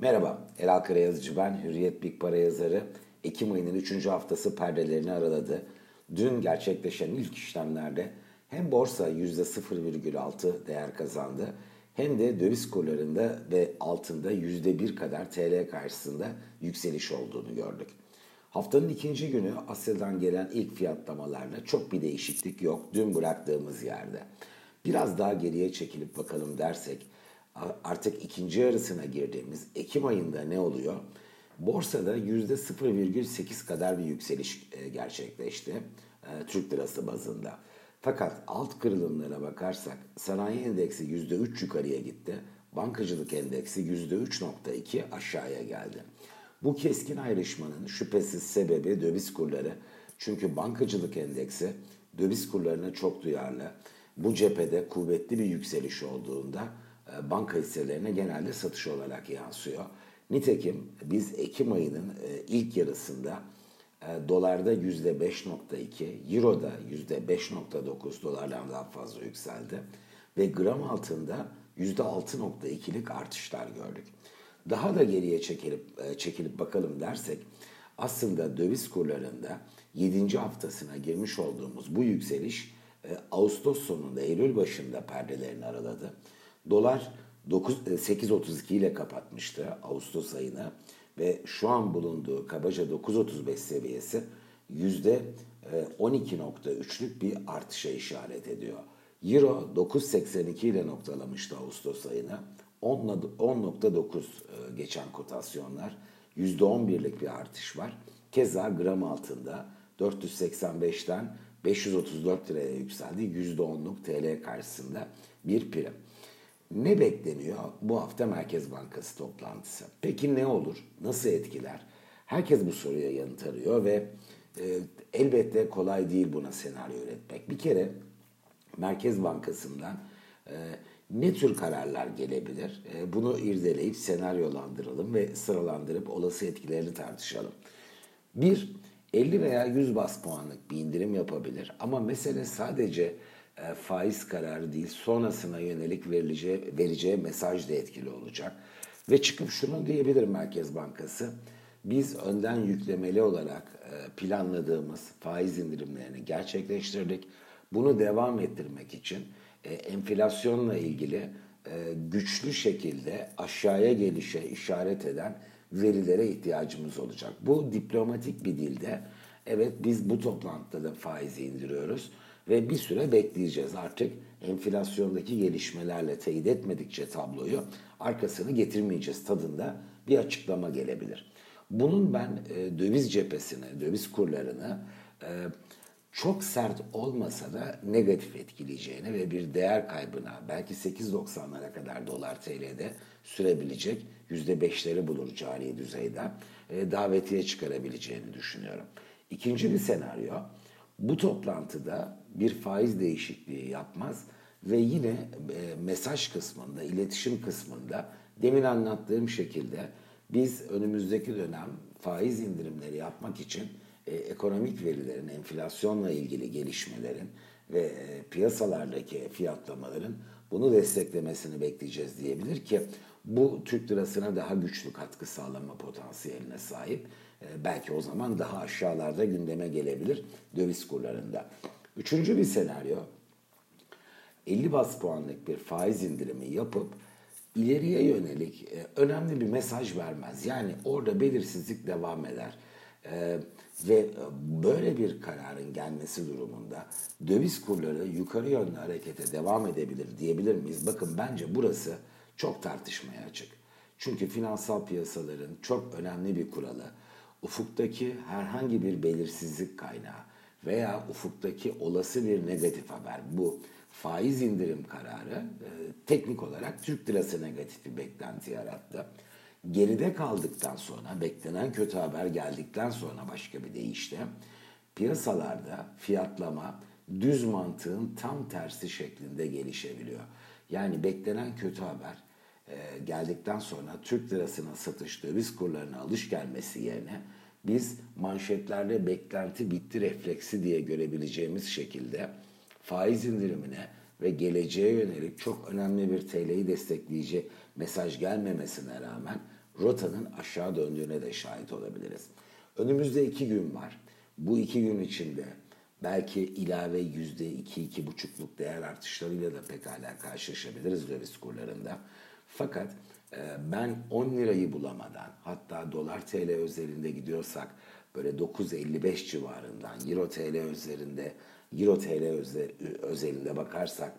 Merhaba, Elal Karayazıcı ben, Hürriyet Big Para yazarı. Ekim ayının 3. haftası perdelerini araladı. Dün gerçekleşen ilk işlemlerde hem borsa %0,6 değer kazandı hem de döviz kurlarında ve altında %1 kadar TL karşısında yükseliş olduğunu gördük. Haftanın ikinci günü Asya'dan gelen ilk fiyatlamalarla çok bir değişiklik yok dün bıraktığımız yerde. Biraz daha geriye çekilip bakalım dersek artık ikinci yarısına girdiğimiz Ekim ayında ne oluyor? Borsada %0,8 kadar bir yükseliş e, gerçekleşti e, Türk lirası bazında. Fakat alt kırılımlara bakarsak sanayi endeksi %3 yukarıya gitti. Bankacılık endeksi %3.2 aşağıya geldi. Bu keskin ayrışmanın şüphesiz sebebi döviz kurları. Çünkü bankacılık endeksi döviz kurlarına çok duyarlı. Bu cephede kuvvetli bir yükseliş olduğunda banka hisselerine genelde satış olarak yansıyor. Nitekim biz Ekim ayının e, ilk yarısında e, dolarda %5.2, euroda %5.9 dolardan daha fazla yükseldi ve gram altında %6.2'lik artışlar gördük. Daha da geriye çekilip, çekilip bakalım dersek aslında döviz kurlarında 7. haftasına girmiş olduğumuz bu yükseliş Ağustos sonunda Eylül başında perdelerini araladı. Dolar 8.32 ile kapatmıştı Ağustos ayını ve şu an bulunduğu kabaca 9.35 seviyesi %12.3'lük bir artışa işaret ediyor. Euro 9.82 ile noktalamıştı Ağustos ayını. 10.9 geçen kotasyonlar. %11'lik bir artış var. Keza gram altında 485'ten 534 liraya yükseldi. %10'luk TL karşısında bir prim. Ne bekleniyor bu hafta Merkez Bankası toplantısı? Peki ne olur? Nasıl etkiler? Herkes bu soruya yanıt arıyor ve e, elbette kolay değil buna senaryo üretmek. Bir kere Merkez Bankası'ndan e, ne tür kararlar gelebilir? E, bunu irdeleyip senaryolandıralım ve sıralandırıp olası etkilerini tartışalım. Bir, 50 veya 100 bas puanlık bir indirim yapabilir ama mesele sadece e, faiz kararı değil sonrasına yönelik verileceği, vereceği mesaj da etkili olacak. Ve çıkıp şunu diyebilir Merkez Bankası, biz önden yüklemeli olarak e, planladığımız faiz indirimlerini gerçekleştirdik. Bunu devam ettirmek için e, enflasyonla ilgili güçlü şekilde aşağıya gelişe işaret eden verilere ihtiyacımız olacak. Bu diplomatik bir dilde evet biz bu toplantıda da faizi indiriyoruz ve bir süre bekleyeceğiz. Artık enflasyondaki gelişmelerle teyit etmedikçe tabloyu arkasını getirmeyeceğiz tadında bir açıklama gelebilir. Bunun ben e, döviz cephesine, döviz kurlarını e, çok sert olmasa da negatif etkileyeceğini ve bir değer kaybına belki 8.90'lara kadar dolar TL'de sürebilecek %5'leri bulur cari düzeyde e, davetiye çıkarabileceğini düşünüyorum. İkinci bir senaryo bu toplantıda bir faiz değişikliği yapmaz ve yine e, mesaj kısmında, iletişim kısmında demin anlattığım şekilde biz önümüzdeki dönem faiz indirimleri yapmak için e, ekonomik verilerin, enflasyonla ilgili gelişmelerin ve e, piyasalardaki fiyatlamaların bunu desteklemesini bekleyeceğiz diyebilir ki bu Türk lirasına daha güçlü katkı sağlama potansiyeline sahip. E, belki o zaman daha aşağılarda gündeme gelebilir döviz kurlarında. Üçüncü bir senaryo 50 bas puanlık bir faiz indirimi yapıp ileriye yönelik e, önemli bir mesaj vermez. Yani orada belirsizlik devam eder. E, ve böyle bir kararın gelmesi durumunda döviz kurları yukarı yönlü harekete devam edebilir diyebilir miyiz? Bakın bence burası çok tartışmaya açık. Çünkü finansal piyasaların çok önemli bir kuralı ufuktaki herhangi bir belirsizlik kaynağı veya ufuktaki olası bir negatif haber bu faiz indirim kararı e, teknik olarak Türk lirası negatif bir beklenti yarattı. Geride kaldıktan sonra beklenen kötü haber geldikten sonra başka bir deyişle piyasalarda fiyatlama düz mantığın tam tersi şeklinde gelişebiliyor. Yani beklenen kötü haber e, geldikten sonra Türk lirasına satış, döviz kurlarına alış gelmesi yerine biz manşetlerde beklenti bitti refleksi diye görebileceğimiz şekilde faiz indirimine ve geleceğe yönelik çok önemli bir TL'yi destekleyici mesaj gelmemesine rağmen rotanın aşağı döndüğüne de şahit olabiliriz. Önümüzde iki gün var. Bu iki gün içinde belki ilave yüzde iki, iki buçukluk değer artışlarıyla da pekala karşılaşabiliriz döviz kurlarında. Fakat e, ben 10 lirayı bulamadan hatta dolar TL özelinde gidiyorsak böyle 9.55 civarından Euro TL üzerinde Euro TL özelinde bakarsak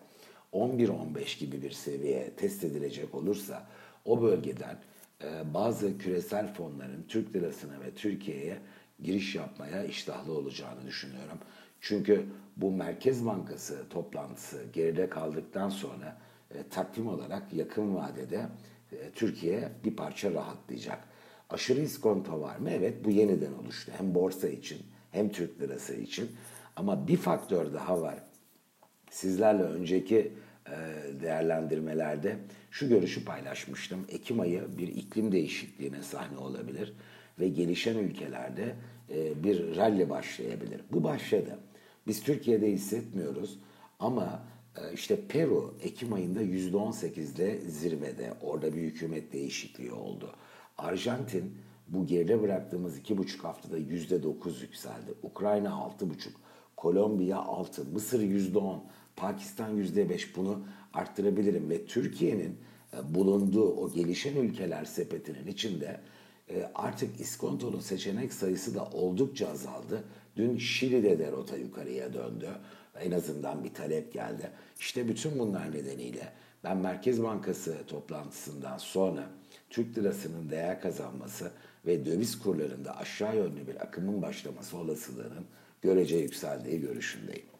11-15 gibi bir seviye test edilecek olursa o bölgeden e, bazı küresel fonların Türk lirasına ve Türkiye'ye giriş yapmaya iştahlı olacağını düşünüyorum. Çünkü bu Merkez Bankası toplantısı geride kaldıktan sonra e, takvim olarak yakın vadede e, Türkiye bir parça rahatlayacak. Aşırı iskonto var mı? Evet bu yeniden oluştu. Hem borsa için hem Türk lirası için. Ama bir faktör daha var. Sizlerle önceki e, değerlendirmelerde şu görüşü paylaşmıştım. Ekim ayı bir iklim değişikliğine sahne olabilir ve gelişen ülkelerde e, bir rally başlayabilir. Bu başladı. Biz Türkiye'de hissetmiyoruz ama işte Peru Ekim ayında %18'de zirvede. Orada bir hükümet değişikliği oldu. Arjantin bu geride bıraktığımız iki buçuk haftada yüzde dokuz yükseldi. Ukrayna altı buçuk, Kolombiya altı, Mısır yüzde on, Pakistan yüzde beş bunu arttırabilirim ve Türkiye'nin e, bulunduğu o gelişen ülkeler sepetinin içinde e, artık iskontolu seçenek sayısı da oldukça azaldı. Dün Şili'de de rota yukarıya döndü. En azından bir talep geldi. İşte bütün bunlar nedeniyle ben Merkez Bankası toplantısından sonra Türk lirasının değer kazanması ve döviz kurlarında aşağı yönlü bir akımın başlaması olasılığının görece yükseldiği görüşündeyim.